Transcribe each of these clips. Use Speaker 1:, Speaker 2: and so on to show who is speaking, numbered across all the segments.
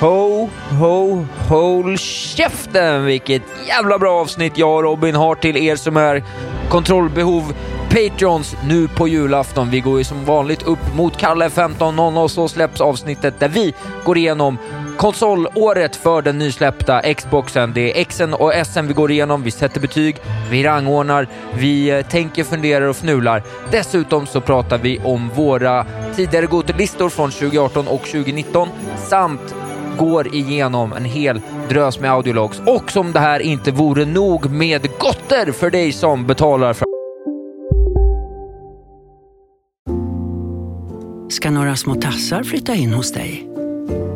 Speaker 1: Ho, ho, håll käften! Vilket jävla bra avsnitt jag och Robin har till er som är kontrollbehov Patreons nu på julafton. Vi går ju som vanligt upp mot Kalle 15.00 och så släpps avsnittet där vi går igenom konsolåret för den nysläppta Xboxen. Det är Xen och S'n vi går igenom, vi sätter betyg, vi rangordnar, vi eh, tänker, funderar och fnular. Dessutom så pratar vi om våra tidigare Gote-listor från 2018 och 2019 samt går igenom en hel drös med audiologs och som det här inte vore nog med gotter för dig som betalar för
Speaker 2: Ska några små tassar flytta in hos dig?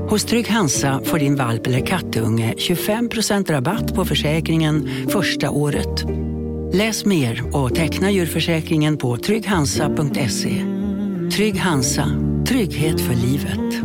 Speaker 2: Hos Trygg Hansa får din valp eller kattunge 25% rabatt på försäkringen första året. Läs mer och teckna djurförsäkringen på trygghansa.se. Trygg Hansa, trygghet för livet.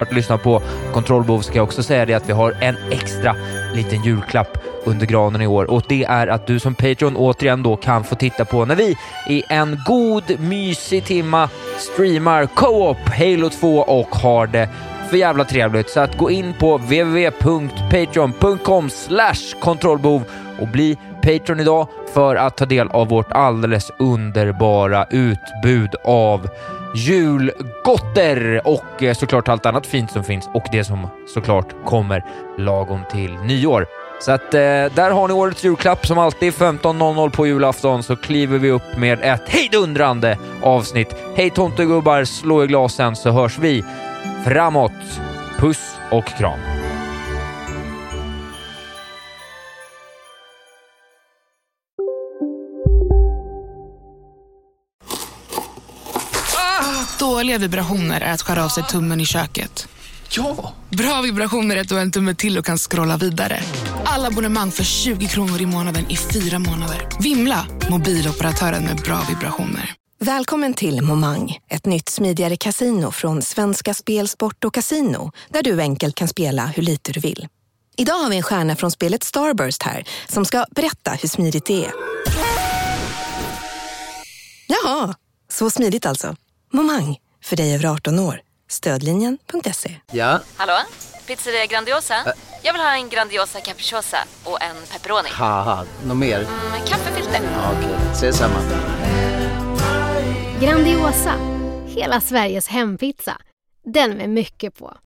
Speaker 1: Att lyssna på Kontrollbov ska jag också säga det att vi har en extra liten julklapp under granen i år och det är att du som Patreon återigen då kan få titta på när vi i en god mysig timma streamar Co-op Halo 2 och har det för jävla trevligt. Så att gå in på www.patreon.com slash och bli Patreon idag för att ta del av vårt alldeles underbara utbud av julgotter och eh, såklart allt annat fint som finns och det som såklart kommer lagom till nyår. Så att eh, där har ni årets julklapp som alltid 15.00 på julafton så kliver vi upp med ett hejdundrande avsnitt. Hej tomtegubbar, slå i glasen så hörs vi framåt. Puss och kram.
Speaker 3: Dåliga vibrationer är att skära av sig tummen i köket.
Speaker 4: Ja!
Speaker 3: Bra vibrationer är att du har en tumme till och kan scrolla vidare. Alla abonnemang för 20 kronor i månaden i fyra månader. Vimla! Mobiloperatören med bra vibrationer.
Speaker 5: Välkommen till Momang, ett nytt smidigare kasino från Svenska Spel, Sport och Casino där du enkelt kan spela hur lite du vill. Idag har vi en stjärna från spelet Starburst här som ska berätta hur smidigt det är. Jaha, så smidigt alltså. Momang, för dig över 18 år. Stödlinjen.se.
Speaker 6: Ja,
Speaker 7: Hallå? Pizzeria Grandiosa? Jag vill ha en Grandiosa capriciosa och en pepperoni.
Speaker 6: något mer?
Speaker 7: Med kaffefilter.
Speaker 6: Ja, Okej, ses samma.
Speaker 8: Grandiosa, hela Sveriges hempizza. Den med mycket på.